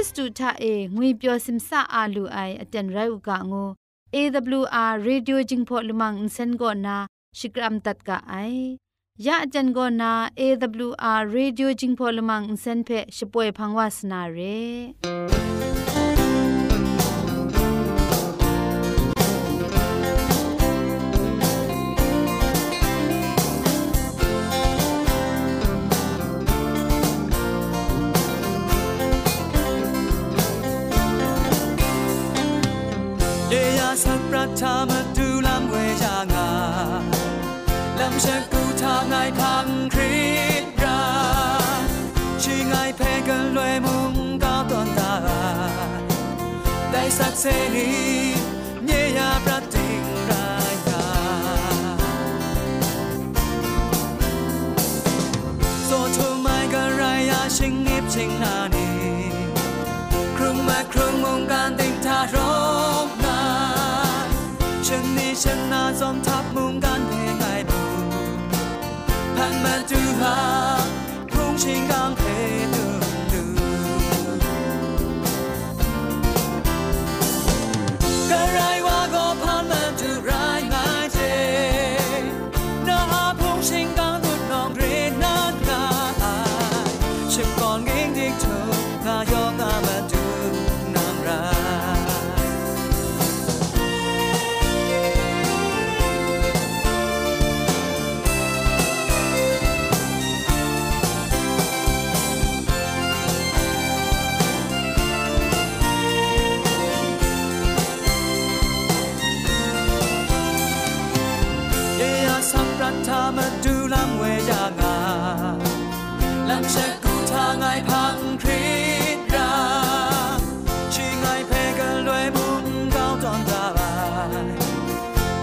ริสตูทาเองวยเปียวซิมซาอาลูไออเจนไรอุกะงู AWR Radio Jingpho Lumang Insen go na Shikram tat ka ai ya ajan go na AWR Radio Jingpho Lumang Insen phe shpoe phangwa sna re ักเสรีเนี่ยยาประติรายาโซทูไมกรายาชิงนิบชิงนาดีครึ่งมาครึ่งวงการติงทารกนาฉันนี้ฉันนาจอมทับมุงการเพลงไอบุญผ่านมาจูฮา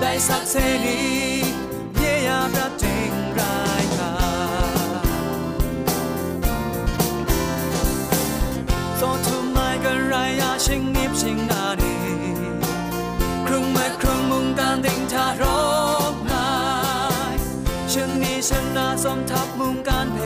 ใด้สักเสรีเยียบรับจริงรายกาโซทุมไม่กันไรยาชิงนิบชิงนาดีครึ่งเมื่ครึ่งมุงการดิ่งทารกนายชิงนี้ชนะสมทับมุงการเพ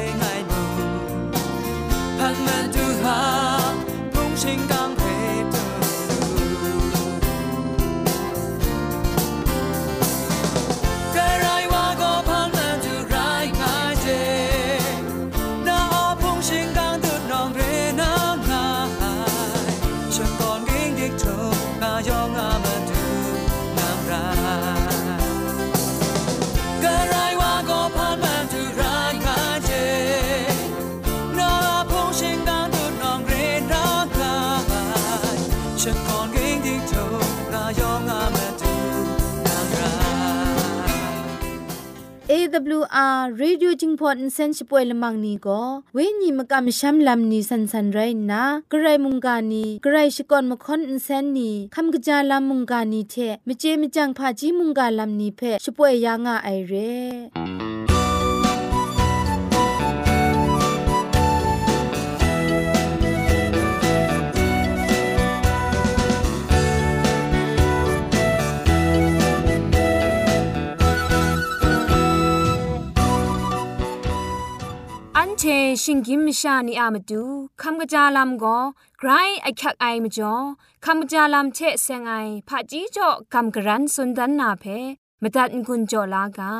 AWR Radio Jingpot Insensipoy lamang ni go we ni makam sham lam ni san san rai na grai Mungga ni grai shikon Makhon insen ni kham Gaja lam Mungga ni the Meje Mejang pha ji Mungga lam ni phe shpoy ya nga ai re เชชิงกิมชานีอามาดูคำกระจาลำก็ไกรไอคักไอมาจ่อคำกระจาลำเชะเซงไอผาจีจ่อคำกระรันสุนดันนาเพมตัดกุญจ่อลากา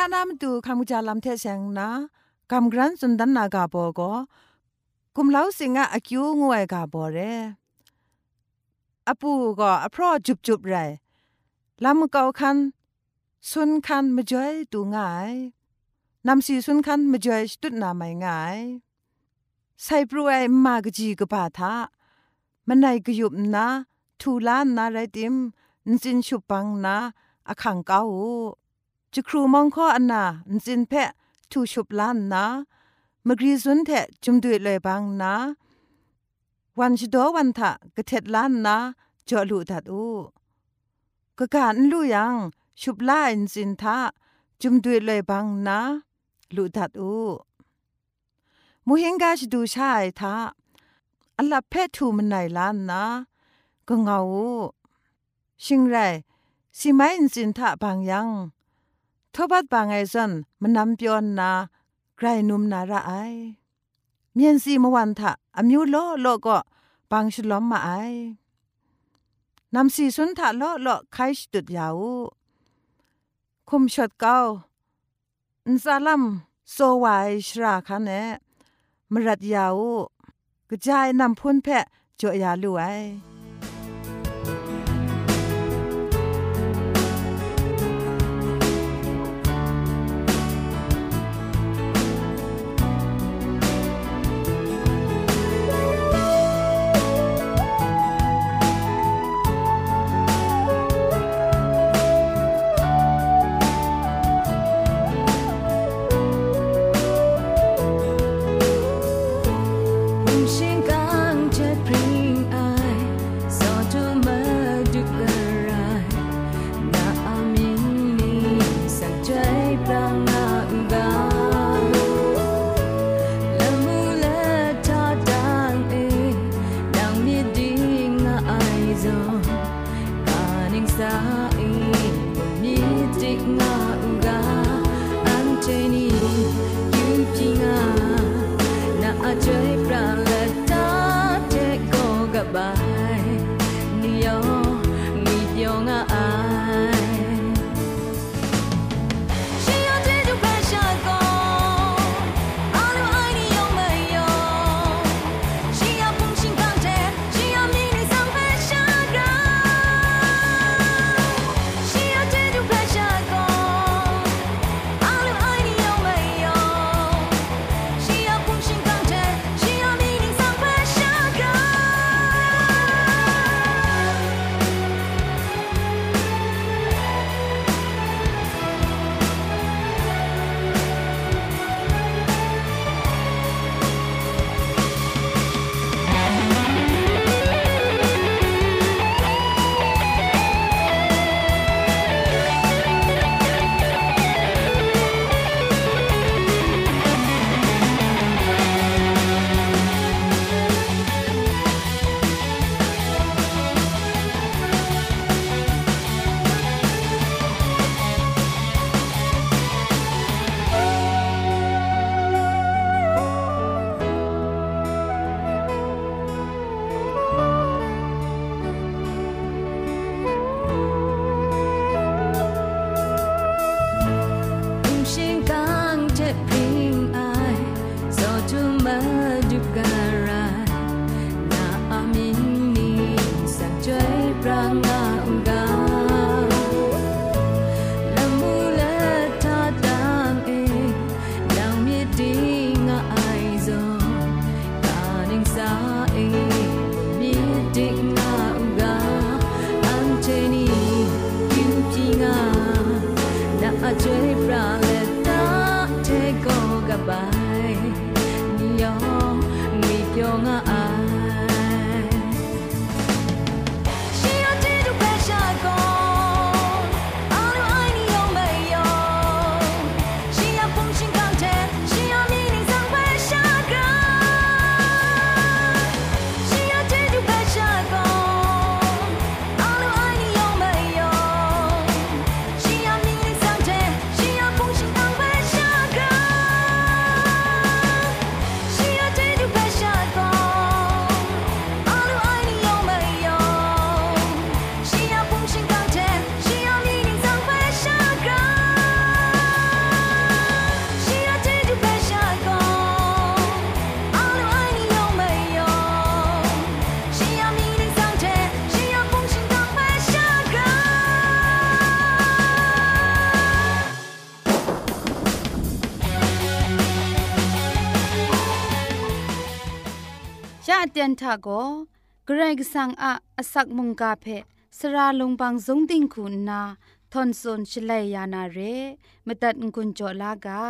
หน้านามตูคำจาลำเทเซงนะกำกรันสุนดันนากาโบก็กุมเล้าสิงะอคิวงวยกาโบเรอปูก็อพรอจุบจุบไรลำเกาคันสุนคันมาจอยตูง่ายนำสีสุนคันมาจอยตุดนาไม่ง่ายใส่ปรวยมากจีกบาทามันไหนกยุบนะทูลานนาไรติมนจินชุปังนะอคังเกา จะครูมองข้ออันนานจินเพะทูชุบล้านนะมกรีซุนเทจุมดุยเลยบางนะ วันชดวันทะกะเท็ดล้านนะจอลูดัดอูกะการลูยังชุบล้าอินจินทะจุมดุยเลยบางนะลูดัดอูมูเฮงกาชดูชายทะอัลลับเพทูมันไหนล้านนะก็เงาชิงไรสิไม่อินจินทะบางยัง ทบัดบางไอซันมันนำเปียนนาไกรนุมนาระไอเมียนสีมวันทะอามิวโลโลก็บางชลอมมาไอนำสีสุนทะโลโลไคชตุดยาวคุมชดเก้าอินซาลัมโซวายชราคันเนมรัดยาวกระจายนำพุ่นเพะจ่อยาลุไอ ทาโกเกรกสังอะอสักมุงกาเพสราลงบางสงติงคุณนาทอนซนชลัยยานาเรมตัดกุญจลากา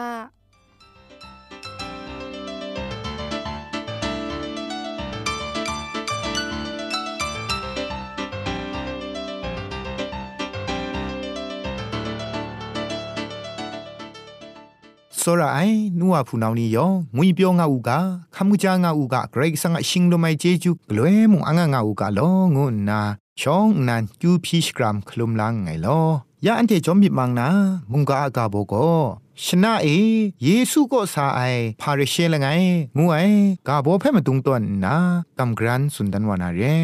စောရအိုင်နူဝဖူနောင်နီယောငွေပြောငါဥကခမှုချာငါဥကဂရိတ်ဆန်ငါရှင်လိုမိုင်ကျေကျူဂလွဲမုံအငါငါဥကလောငုံနာချောင်းနန်ကျူဖိရှ်ဂရမ်ခလုံလန်းငိုင်လောယာအန်တေဂျုံမီမန်နာမုံကာအကဘောကောရှနာအေယေစုကိုစာအိုင်ဖာရရှေလငိုင်ငူအိုင်ဂါဘောဖဲမတုံတွန်နာကမ်ဂရန်စੁੰဒန်ဝနာရေ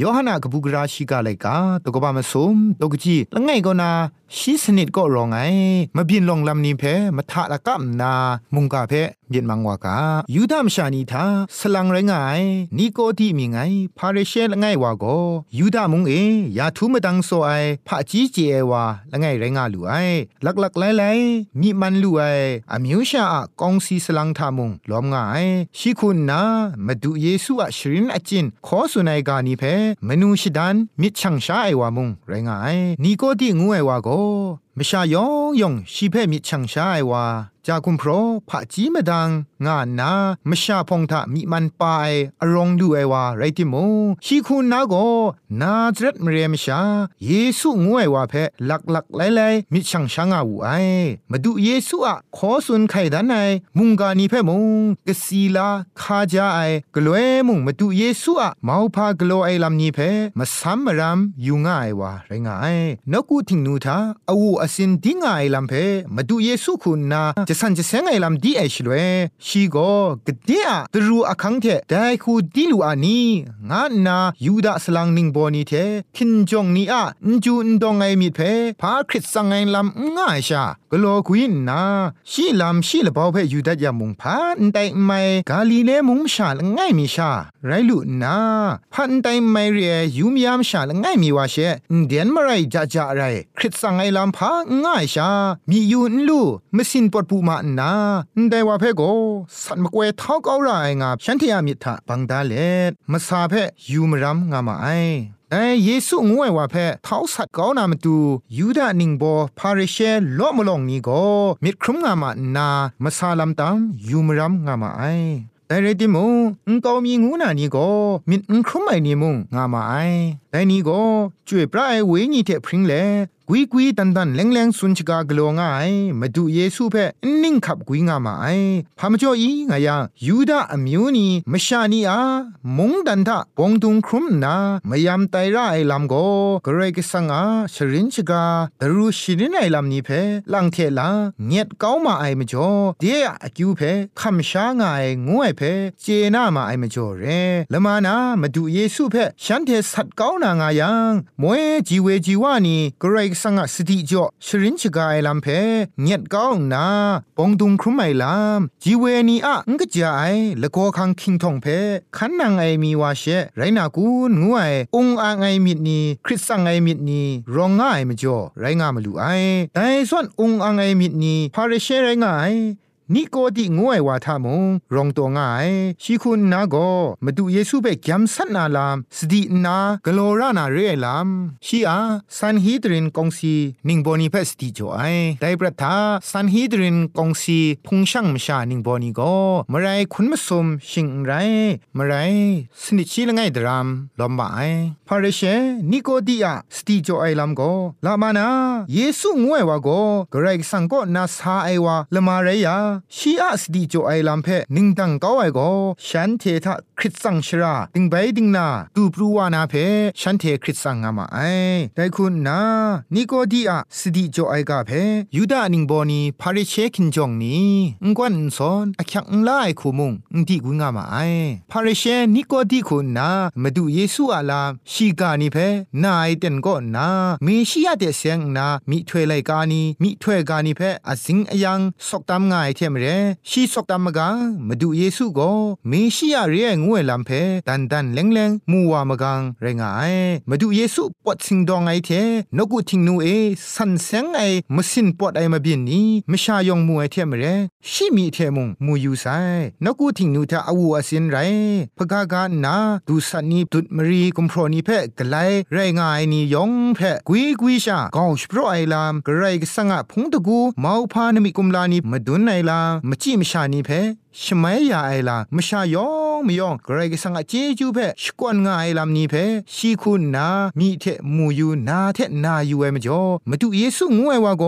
ယောဟနာကပူဂရာရှိကလိုက်ကတကဘာမဆုံတကကြီးလငိုင်ကောနာ ชีสนิดก็รองไงมาบินลงลำนี้เพมาทะละกัมนามุงกาเพเบียนมังวากายูดามชานีทาสลังไรงายนี่ก็ที่มีไงพาเรเชลไงวาโกยูดามุงเอยาทุมาดังโซไอพระจีเจวาละไงไรงาลูไอลักลักไลไลมีมันลูไออมิวชาอะกองซีสลังทามุงล้อมงายชิคุณนามาดูเยซูอะชรินอจินขอสุนัยกานีเพมนูชิดันมิชังชาไอวามุงไรงายนี่ก็ที่งูไอวาโกมชายองยองชีเพมิชังชาไอวาจากุมพรผะจีมดัง งานนามชาพงทะมีมันปายอรองดูไอวาไรติโมชีคุณนาโกนาจรัดมเรียมชาเยซูงวยว่าเพหลักหลักไลไลมิชังชางาอูไอมาดูเยซูอะขอสุนไข่ดันไอมุงกานีเพมุงกสีลาคาจาไอกลวยมุงมาดูเยซูอะมาพากลัวไอลำนี้เพมาซัมมรามยูง่ายว่าไรงายนกูทิงนูทาอาวูอสินดิงไอลำเพมาดูเยซูคุณนาจะสันจะเซงไอลำดีไอชลเวชีโกกเดียตรูอคังเทได้คูดีลูอานีงานนายูดาสลังนิงบอนีเทคินจงนีอะนจูนดองไงมีเพพาคริสสังไงลำง่ายชา กโลกุยนาชีลำชีละบาวเพยูดายามุงพานไดไม่กาลีเลมุงชาลง่ายมีชา ไรลุนาพันไดไม่เรียยูมยามชาลง่ายมีวาเชเดียนมาไรจะจะไรคริสสังไอลำพาง่ายชา มียูนลูมสินปดปูมานาได้ว่าเพโกสันมกเวท้าเกาไรงาฉันที่อามิทะบังดาเลมาซาเพยูมรำงามาไอ ไอเยซูงวยว่าเพท้าสัตว์ก้านามาตูยูดานิงโบพาริเชลอมลองนี้ก็มิดครุมงามานามาซาลัมตัมยูมรำงามาไอแต่เรติมุงอุงกอมีงูนานี่ก็มิดอุงครุมไอนี่มุงงามาไอแต่นี่ก็ช่วยปลายเวนี่เทพริงเล กุยกุยตันตันแรงแรงสุนชกากลัวง่ายมาดูเยซูเพ่นิ่งขับกุยงามาไอพามจ่ออีงายายูดาอมิวนีมชานีอามงดันทะปองตุงครุมนามายามไตระไอลำโกกรกสังอาชรินชกาดรูชิรินไอลำนี้เพ่ลังเทลาเงียดเก้ามาไอมจ่อเดียอคิวเพ่คำช้างายงวยเพ่เจนามาไอมจ่อเรละมานามาดูเยซูเพ่ฉันเทสัตเก้านางายังมวยจีเวจีวานีกรกสังสติจ่อชรินชกาไอลำเพเงียดก้านาปองดุงครุมไมลำจีเวนีอะงกจาไอละโกคังคิงทองเพขันนางไอมีวาเชไรนากูงวยองอางไอมิดนีคริสสังไอมิดนีรองง่ายมจ่อไรงามลูไอแต่ส่วนองอางไอมิดนีพาเรเชไรงาย นี่ก็ดิงวยว่าทามงรองตัวง่ายชีคุณนาก็มาดูเยซูเบกยำสันนาลามสตินากโลรานาเรลามชีอาซันฮีดรินกงซีนิงบอนีเพสติจ่อยได้ประทาซันฮีดรินกงซีพุงช่างมชานิงบอนีก็มาไรคุณมาสมชิงไรมาไรสนิชีละไงดรามลอมบายพาเรเชนิโกดิอาสติจ่อยลามก็ลามานาเยซูงวยว่าก็กรกสังก็นาซาไอวาละมาเรยาชีอาสดีโจไอลัมเพนิงดังก้าไอโกฉันเททะคริสสังชราดิงไปดิงนาตูปรูวานาเพฉันเทคริสสังงามาไอแต่คุณนานิโกดีอาสดีโจไอกาเพยูดานิงบอนีพาริเชคินจงนี้งกวนซอนอคักงลายคูมุงงดีกุงามาไอพาริเชนิโกดีคุณนามาดูเยซูอาลาชีกานิเพนาไอเต็นก็นาเมชิยาเดเซงนามิถวยไลกานีมิถวยกานิเพอสิงอยังสกตามง่ายเทมเรชีสกตามกามาดูเยซูก็เมชิยาเรียงวยลำเพดันดันเลงเลงมัวมกังไรงายมาดูเยซูปวดสิงดองไอเทนกุทิงนูเอสันเซงไอมสินปวดไอมาบินนี้มชายองมัวเทมเรชิมีเทมุงมูยูไซนกุทิงนูทาอวูอสินไรพกากานาดูสันนีตุดมรีกุมพรนีเพกไลไรงายนียองเพกุยกุยชากาวชโปรไอลามกระไรกสังะพงตะกูมาพานมิกุมลานีมาดุนไอลมจิมชานีเพ ชมัยยาไอลามชายองมยองกรกสังเจจูเพชกวนงาไอลามนี้เพชีคุณนามีเทมูยูนาเทนายูเอมจ่อมาดูเยซูงวยวาโก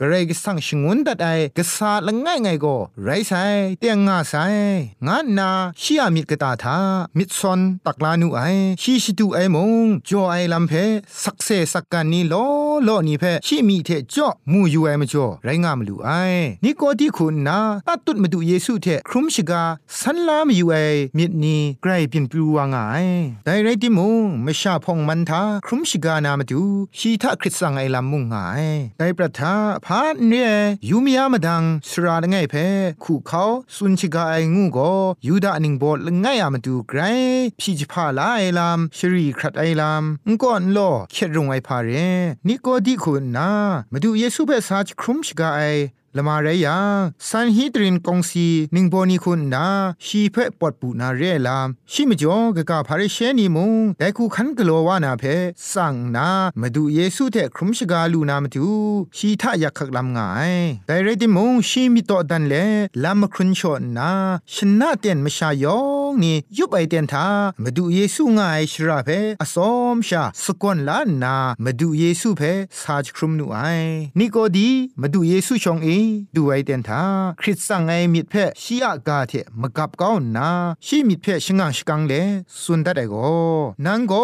กรกสังชงวนตัดไอกษาละง่ายไงโกไรไซเตียงงาไซงานนาชียมิดกตาทามิดซอนตักลานูไอชีชิตูไอมงจ่อไอลามเพสักเซสักกันนี้ล้อลอนี้เพชีมีเทจ่อมูยูเอมจ่อไรงามลูไอนี่ก็ที่คุณนาตัดตุดมาดูเยซูเทครุมชิกาสันลามอยู่ไอมิดนี้ไกรปินปลูวางไงแต่ไรติมูไม่ชาพองมันทาครุมชิกานามาดูชีทาคริสสังไอลำมุงไงแต่ประทาพานเนี่ยยูมียามดังสระไงเพคู่เขาสุนชิกาไองูก็ยูดานิงบอลไงอามาดูไกรพี่จิพาลาไอลำชรีครัดไอลำงก่อนโลเข็ดรงไอพาเรนี่ก็ดีคุณนะมาดูเยซูเปสาจครุมชิกาไอ ละมาเรยาซันฮีดรินกงซีนิงโบนีคุณนาชีเพปอดปูนาเรลามชิมจ่อกะกะพาริเชนีมุงแต่คูขันกลัววานาเพสั่งนามาดูเยซูเทครุมชกาลูนามาดูชีทะยักขักลำงายแต่เรติมุงชีมิโตดันเลลามครุนชนนาชนะเตียนมชายองนี่ยุบไอเตียนทามาดูเยซูงายชราเพอสอมชาสกอนลานามาดูเยซูเพซาจครุมนูไอนี่ก็ดีมาดูเยซูชองเอดูไอเดนทาคริสสังไอมิดเพชียากาเทมกับก้าวนาชีมิดเพชงังชกังเลสุนดัดไอโกนังโก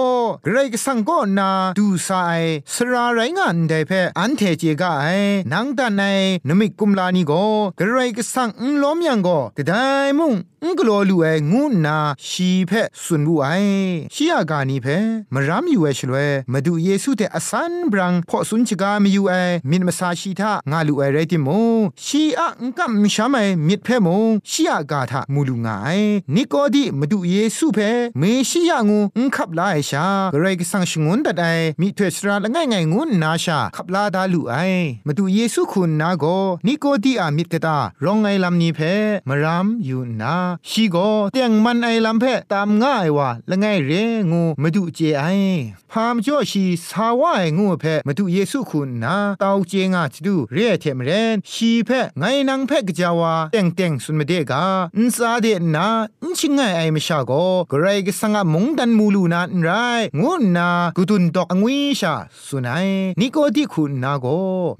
เกรกสังโกนาดูซาไอสราไรงานไดเพอันเทเจกาไอนังดันไอนมิกุมลานีโกเกรกสังอุล้อมยังโกกระไดมุงอุกโลลูเองูนาชีเพสุนบุไอชียากานีเพมรามอยู่เอชลเวมาดูเยซูเตอสันบรังพอสุนชกามีอยู่เอมินมาซาชีทางาลูเอเรติโมชีอะงกัมชามมิดเพมงชียากาทามูลุงายนิโกดีมาดูเยซูเพเมชียางูอุคับลาไอชากรกสังชงวนดัดไอมีเทสราละง่ายง่ายงูนาชาขับลาดาลูไอมาดูเยซูคุณนาโกนิโกดีอามิดกตารองไอลำนี้เพมารามอยู่นาชีโกเตียงมันไอลำเพตามง่ายว่าละง่ายเรงูมาดูเจไอพามจ่อชีสาวไองูเพมาดูเยซูคุณนาตาวเจงาจดูเรียเทมเรนชีเพไงนังเพกจาวาเต็งเต็งสุนเมเดกาอินซาเดนาอินชิงไงไอมชาโกกรกสังมงดันมูลูนาอินไรงูนากุตุนดอกองวิชาสุนัยนิโกดิคุณนาโก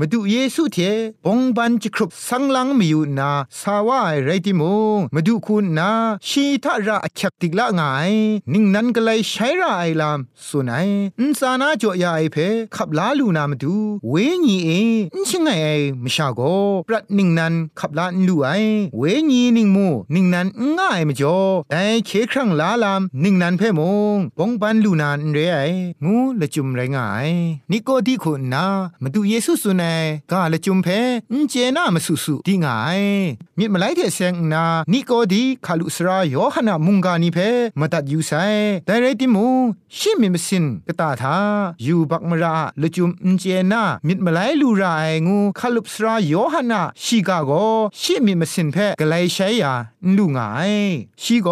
มาดูเยซูเทปงบันจิครุบสังลังมิอยู่นาสาวาไรติมงมาดูคุณนาชีทาระอักติกละไงนิ่งนั้นก็เลยใช้ระไอลามสุนัยอินซานาจ่อยาไอเพขับลาลูนามาดูเวญีเออินชิงไงไอมชาโกปรัดนิ่งนั้นขับลานลู่ไอเวญีนิ่งมูนิ่งนั้นง่ายมจ่อแต่เคครั้งลาลามนิ่งนั้นเพ่มงปองปันลูนานเรไองูละจุมไรง่ายนิโกดีคุณนามาดูเยซูสุนัยกาละจุมเพอินเจนามาสุสุดีง่ายมิดมาไลเทเซงนานิโกดีคาลุสราโยฮนามุงกานีเพมาตัดยูไซแต่ไรติมูชิมิมสินกตาทายูบักมราละจุมอินเจนามิดมาไลลูราไองูคาลุสราโยฮဟနာရှိကကိုရှေ့မီမစင်ဖဲဂလိုင်ရှဲယာ ลูงายชีโก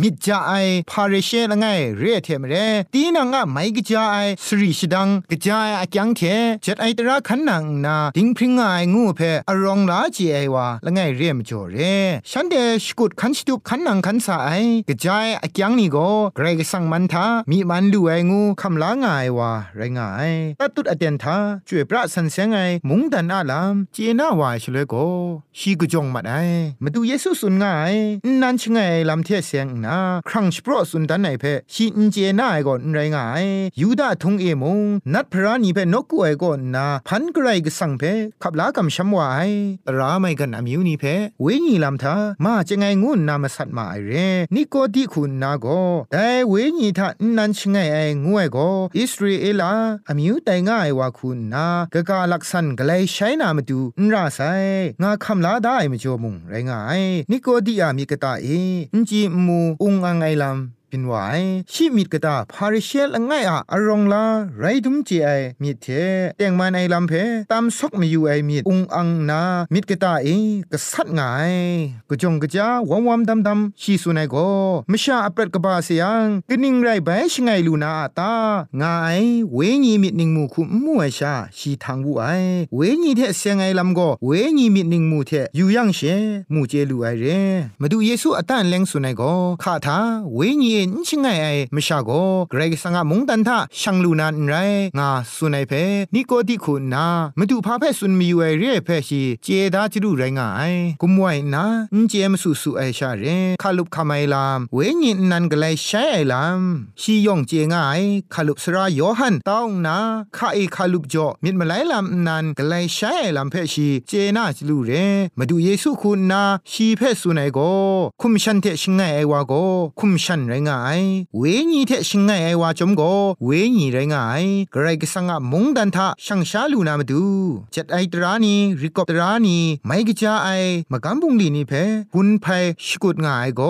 มิดจาไอพาเรเชละไงเรเทมเรตีนังอะไมกจาไอสรีชดังกจายอะจังเทจัดไอตระขันนังนาดิงพริงไองูเพอรองลาจีไอวาละไงเรียมจ่อเรฉันเดชกุดขันสตุปขันนังขันสาไอกจายอะจังนี่โกเกรกสังมันทามีมันดูไองูคำลางายวาไรงายตัดตุดอเดนทาช่วยพระสันเสงไอมุงดันอาลามเจนาวายชเลโกชีกจงมาได้มาดูเยซูสุนง่ายนั่นชิงไงลำเทเสียงนาครั้งสปรสุนดันไหนเพชีอินเจน่าไอก่อนไรงายยูดาทงเอมงนัดพระนีเพนกกูไอก่อนนาพันกไรกสังเพขับลากำช้ำวายราไม่กันอามิวนีเพเวญีลำทามาจะไงงูนามาสัตมาไอเรนี่ก็ดีคุณนาโกแต่เวญีทานั่นชิงไงไองวยโกอิสราเอลาอามิวแต่ง่ายว่าคุณนากะกาลักษณะกเลยใช้นามาดูนราไซงาคำลาได้ไม่จมุงไรงายนี่ก็ดียามีกตาเออินจีมูอุงอังไอลำ เป็นวายชีมิดกะตาพาริเชลง่ายอะอรองลาไรดุมจีไอมิดเทเตียงมันไอลำเพตามซอกมาอยู่ไอมิดอุงอังนามิดกะตาเอกษัดง่ายกะจงกะจาวอมวอมดำดำชีสุนัยโกมชาอปรดกะบาเสียงกะนิงไรใบชงไงลูนาตางายเวญีมิดนิงมูคุมัวชาชีทางวูไอเวญีเทเสียงไอลำโกเวญีมิดนิงมูเทอยู่ยังเชมูเจลูไอเรมาดูเยซูอตันเลงสุนัยโกข้าทาเวญีนชิงไงไอมชาโกเกรกสังะมงตันทะช่างลูนันไรงาสุนัยเพนิโกติคุณนามาดูพาเพสุนมีอยู่ไอเร่เพชีเจดาจิรุไรงาไอกุมไวนาเจมสุสุไอชาเรคาลุบคาไมลามเวญินนันกไลใช้ไอลามชียองเจงไอคาลุบสระโยฮันตองนาคาไอคาลุบจ่อมิดมาไลลามนันกไลใช้ไอลามเพชีเจนาจิรุเรมาดูเยซูคุณนาชีเพสุนัยโกคุมชันเทชิงไงไอวาโกคุมชันไรงาไอเวญีเทชิงไงไอวาจมโกเวญีไรงายกระไรก็สังะมงดันทะช่างชาลูนามาดูจัดไอตรานีริกอบตรานีไม่กจาไอมากำบุงลีนี่เพหุนไพชกุดง่ายโก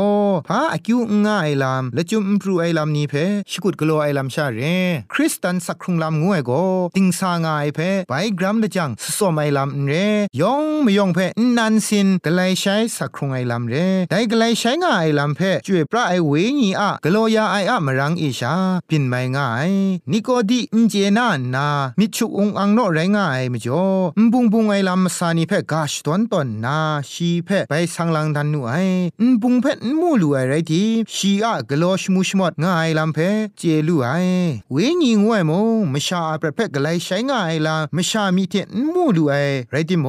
พาอคิวง่ายลามและจุมพรูไอลามนี่เพชกุดกโลไอลามชาเรคริสตันสักครุงลามงวยโกติงสางายเพไปกรัมละจังสสมไอลามเรยองไม่ยองเพนันสินกไลใช้สักครุงไอลามเรได้กไลใช้ง่ายลามเพจวยพระไอเวญีอะกโลยาไออะมรังอิชาปินไม่ง่ายนิโกดีอินเจนานามิชุองอังโนไรง่ายมจ่อมบุงบุงไอลามสานีเพกาชตอนตอนนาชีเพไปสังลังดันนูไอมบุงเพมูลูไอไรทีชีอะกโลชมุชมดง่ายลามเพเจลูไอเวญีงวยโมมชาประเพกไลใช้ง่ายลามชามีเทมูลูไอไรติโม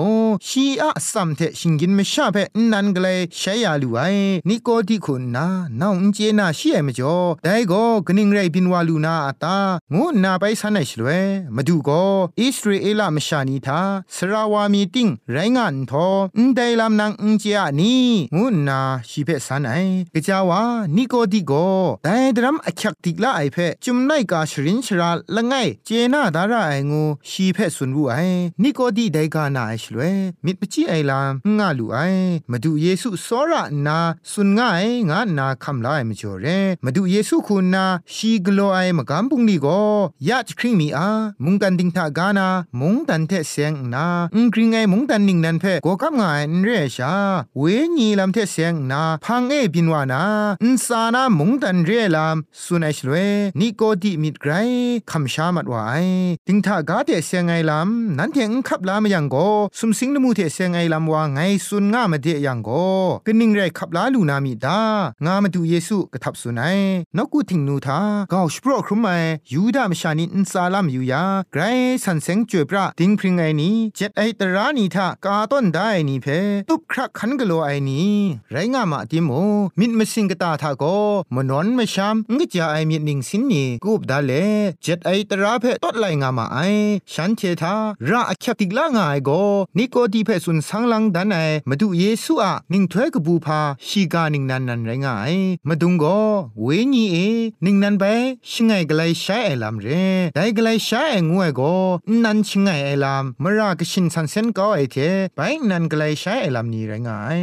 ชีอะสัมเทชิงกินมชาเพนันกไลใช้ยาลูไอนิโกดีคุณนาน้องเจนาชไอมจ่อได้ก็กนิ่งไรบินวาลูนาอาตางูนาไปสันไหนชลเวมาดูก็อิสราเอลมชานีทาสราวามีติงไรงานทออุนไดลำนางอุนเจียนีงูนาชีเพสันไหนกจาวานิโกดิโกแต่ดรัมอคักติกละไอเพจุมไนกาชรินชราละไงเจนาดาราไองูชีเพสุนรู้ไอนิโกดิไดกานาไอชลเวมิดปจิไอลามงาลูไอมาดูเยซูสอระนาสุนง่ายงานนาคำลายมจ่อเรมาดูเยซูคุณนาชีกโลไอมากำปุงนี่ก็ยะจคริงมีอามุงกันดิงทากานามุงตันเทเสียงนาอุงกริงไอมุงตันนิงนันเพก็กับงายนเรชาเวญีลำเทเสียงนาพังเอบินวานาอุนสานามุงตันเรลามสุนัยชลเวนิโกติมิดไกรคำชามัดวายดิงทากาเทเสียงไอลำนั้นเทงขับลามยังก็สุมสิงนมูเทเสียงไอลำว่าไงสุนง่ามาเดยังก็กนิ่งไรขับลาลูนามิดางามาดูเยซูกระทับสุนัยนกูทิงนูทาก้าวสปรครุมไมยูดามชานินซาลามยูยาไกรสันเซงจวยปราติงพริงไอนี้เจ็ดไอตรานีทากาต้นได้นี่เพตุบครักขันกโลไอนี้ไรงามาติโมมิดมสิงกตาทาโกมนอนมชามงกจาไอมิดนิงสินนี่กูบดาเลเจ็ดไอตราเพตดไลงามาไอฉันเททาราอคัติกลางไอโกนิโกดีเพสุนสังลังดันไอมาดูเยซูอะนิงถวยกบูพาชีกานิงนันนันไรงาไอมาดุงโกเวญีเอนิงนันไปชิงไงกไลใช้ไอลำเรไดกไลใช้ไองวยก็นันชิงไงไอลำมรากชินสันเซนก็ไอเทไปนันกไลใช้ไอลำนี้ไรงาย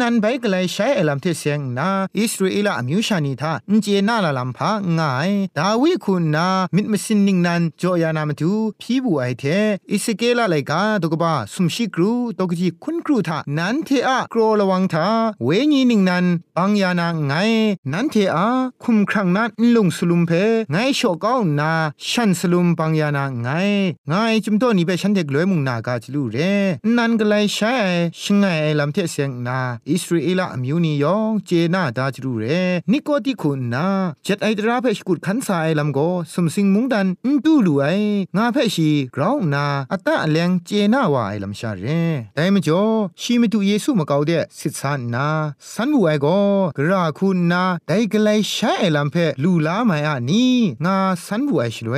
นันไปกไลใช้ไอลำเทเสียงนาอิสราเอลอมิวชานีทาอินเจนาลาลำพางาย ดาวิคุณนามิดมสินนิงนันจอยานามาดูพี่บูไอเทอิสเกลาไลกาตกบ้าสุมชิกรูตกจีคุณครูทานันเทอะกรอระวังทาเวญีนิงนันปังยานาไงนันเทอาคุมครั้งนั้นลุงสลุมเพไงโชก้าวนาฉันสลุมปังยานาไงไงจุมโตนี่เปฉันเด็กลวยมุงนากาจลูเรนันก็เลยใช้ชิงไงลำเทเสียงนาอิสราเอลอมิวนิยองเจนาดาจลูเรนิโกติคุณนาจัดไอตราเพชกุดขันสายลำโกสมสิงมุงดันอุดูลูไองาเพชีกราวนาอัตตะแลงเจนาวาไอลำชาเรแต่มจ่อชีมิตุเยซูมะกาเดสิทธานาสันบูไอโกกราคุณนาไดกไลใช้ไอลำเพลูลาไมอานีงาสันบูไอชลเว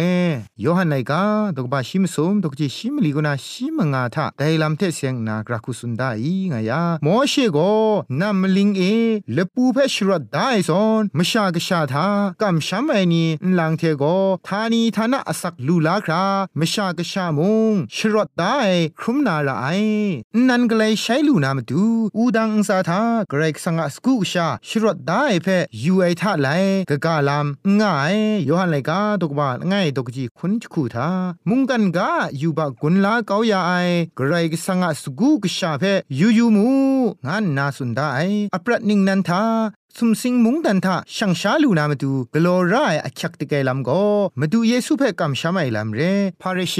ยอหันไนกาดกบาชิมสมดกจิชิมลีกนาชิมงาทาไดลำเทเสียงนากราคุสุนดาอีงายามอเชโกนามลิงเอเลปูเพชรดไดซอนมชากชาทากัมชัมไอนีลังเทโกทานีทานะอสักลูลาครามชากชามุงชรดไดครุมนาละไอนันก็เลยใช้ลูนามาดูอูดังสาทาเกรกสังอสกุชาชรดไดเพยูไอท่าไลกะกาลามง่ายยอหันไลกาตกบาง่ายตกจีคุณคูทามุงกันกายูบะกุนลาเกา ya ไอกรกสังะสกุกชาเพยูยูมูงานนาสุนได้อปรัดนิงนันทา สุมสิงมุงดันทาช่างชาลูนามาดูกลอรายอคักติเกลัมโกมาดูเยซูเพ่กัมชาไมลัมเรพาเรเช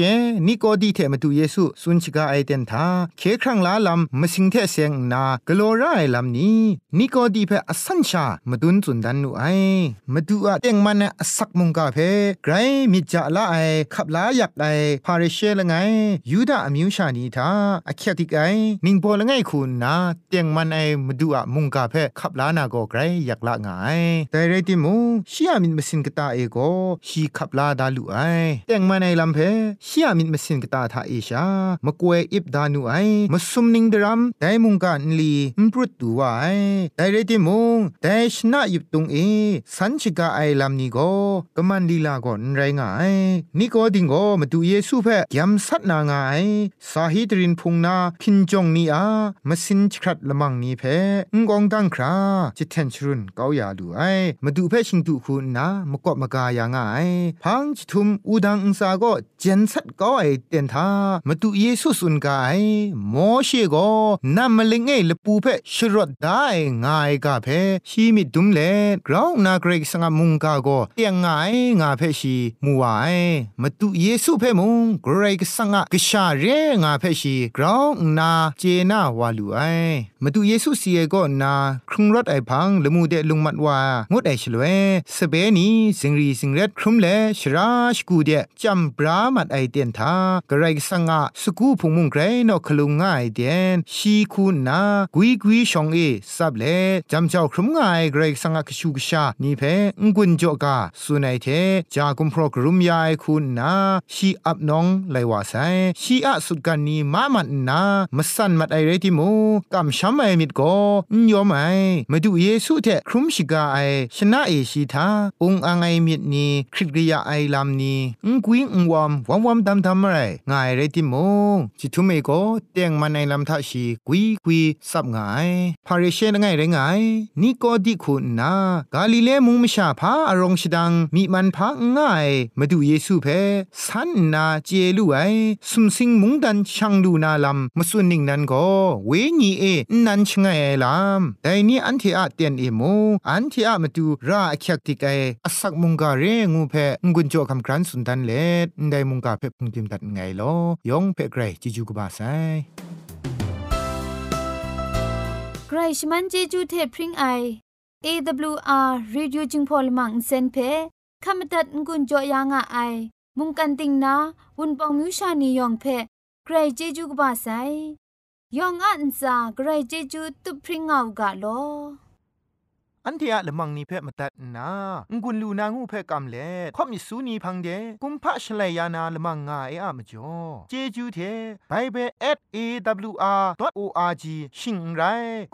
นิโกดีเทมาดูเยซูสุนชิกาไอเดนทาเคครั้งลาลัมมาสิงเทเสียงนากลอรายลัมนี้นิโกดีเพ่อสันชามาดุนจุนดันนูไอมาดูอะเต็งมันอสักมุงกาเพ่ไกรมิจาละไอขับลาอยักไอพาเรเชละไงยูดาอมิวชานีทาอคักติกไอนิงโปละไงคุณนาเต็งมันไอมาดูอะมุงกาเพ่ขับลานาโกไกรอยากละงายแต่เรติมูชียมินมสินกตาเอโกชีขับลาดาลุไอแต่งมาในลำเพชียมินมสินกตาทาเอชามะกวยอิบดานุไอมสุมนิงดรัมไดมุงกันลีมปรุดตูวไอแต่เรติมูแต่ชนะยุบตุงเอสันชิกาไอลำนี้โกกมันลีลาก่อนไรงายนี่ก็ดิงโกมาดูเยซูเพยำสัตนางายสาฮิตรินพุงนาพินจงนีอามาสินชรัดละมังนี้เพงกองตั้งคราจิตเทนชรุนเกาอยาดูไอมาดูเพชิงดูคุณนะมกอบมากายางไอพังจิทุมอูดังอุสาก็เจนสัดก็ไอเต็นทามาดูเยซูสุนกายโมเชก็นำมลิงเอลปูเพชรดได้ง่ายกาเพชีมิดุมเลกราวนาเกรกสังมุงกาก็เตียงง่ายงาเพชีมัวไอมาดูเยซูเพมุงเกรกสังกชาเรงาเพชีกราวนาเจนาวาลูไอมาดูเยซูเสียก็นาครุงรถไอพังละมูเดลุงมัดว่างดไอชลเวสเปนีสิงรีสิงเร็ดครุมเลชราชกูเดจำปรามัดไอเตียนทากระไรสังะสกูพุงมุงไกรนอคลุงง่ายเดียนชีคูนากุยกุยชองเอซับเลจำเจ้าครุมง่ายกระไรสังะกชูกชานี่เพงกุนจอกาสุนัยเทจากุมพรกรุมยายคูนาชีอับน้องไลวาไซชีอะสุดกันนีมามันนามสันมัดไอเรติมูกัมชัมไอมิดโกยอมไอมาดูเยซูเทครุมชิกาไอชนะเอชีทาองอังไอมิดนีคริกริยาไอลามนีอุงกุยงวอมวอมวอมดำทำอะไรง่ายเรติมงจิทุเมโกเตียงมันไอลำทัชีกุยกุยสับง่ายพาริเชนง่ายเรงายนี่ก็ดิคุณนากาลิเลมุงมชาพาอารองชดังมีมันพาง่ายมาดูเยซูเพสันนาเจลูไอสุมสิงมุงดันช่างดูนาลำมาส่วนหนึ่งนั้นก็เวญีเอนันชงไงลำแต่นี่อันเที่อาเตียนเอโมอันที่อามาดูราอคักติกไออสักมุงกาเรงูเพงุนโจคำครันสุนทันเลได้มุงกาเพพุงติมตัดไงลอยองเพไกรจิจูกบาไซใครชมันเจจูเทพริงไอ AWR Reducing Polymer เซนเพขมตัดงุนจอยางอ้ายมุงกันติงนาวุนปองมิวชานียองเพใครเจจูกบาไซยองอันซาใครเจจูตุพริงเอากาโล อันเทียละมังนิเพ่มาตัดนางุนลูนางูเพ่กำเล่ข่อมิสูนีพังเดกุมพะชเลยานาละมังงาเออะมจ่อเจจูเทไบเบิล @awr.org ชิงไร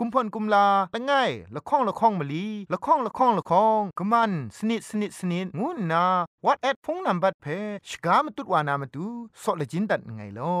กุมพ่นกุมลาละไงละข้องละข้องมะลีละข้องละข้องละข้องกะมันสนิดสนิดสนิดงูนา what at พงนัมบัดเพ่ชกามตุดวานามตุซอเลจินดัดไงลอ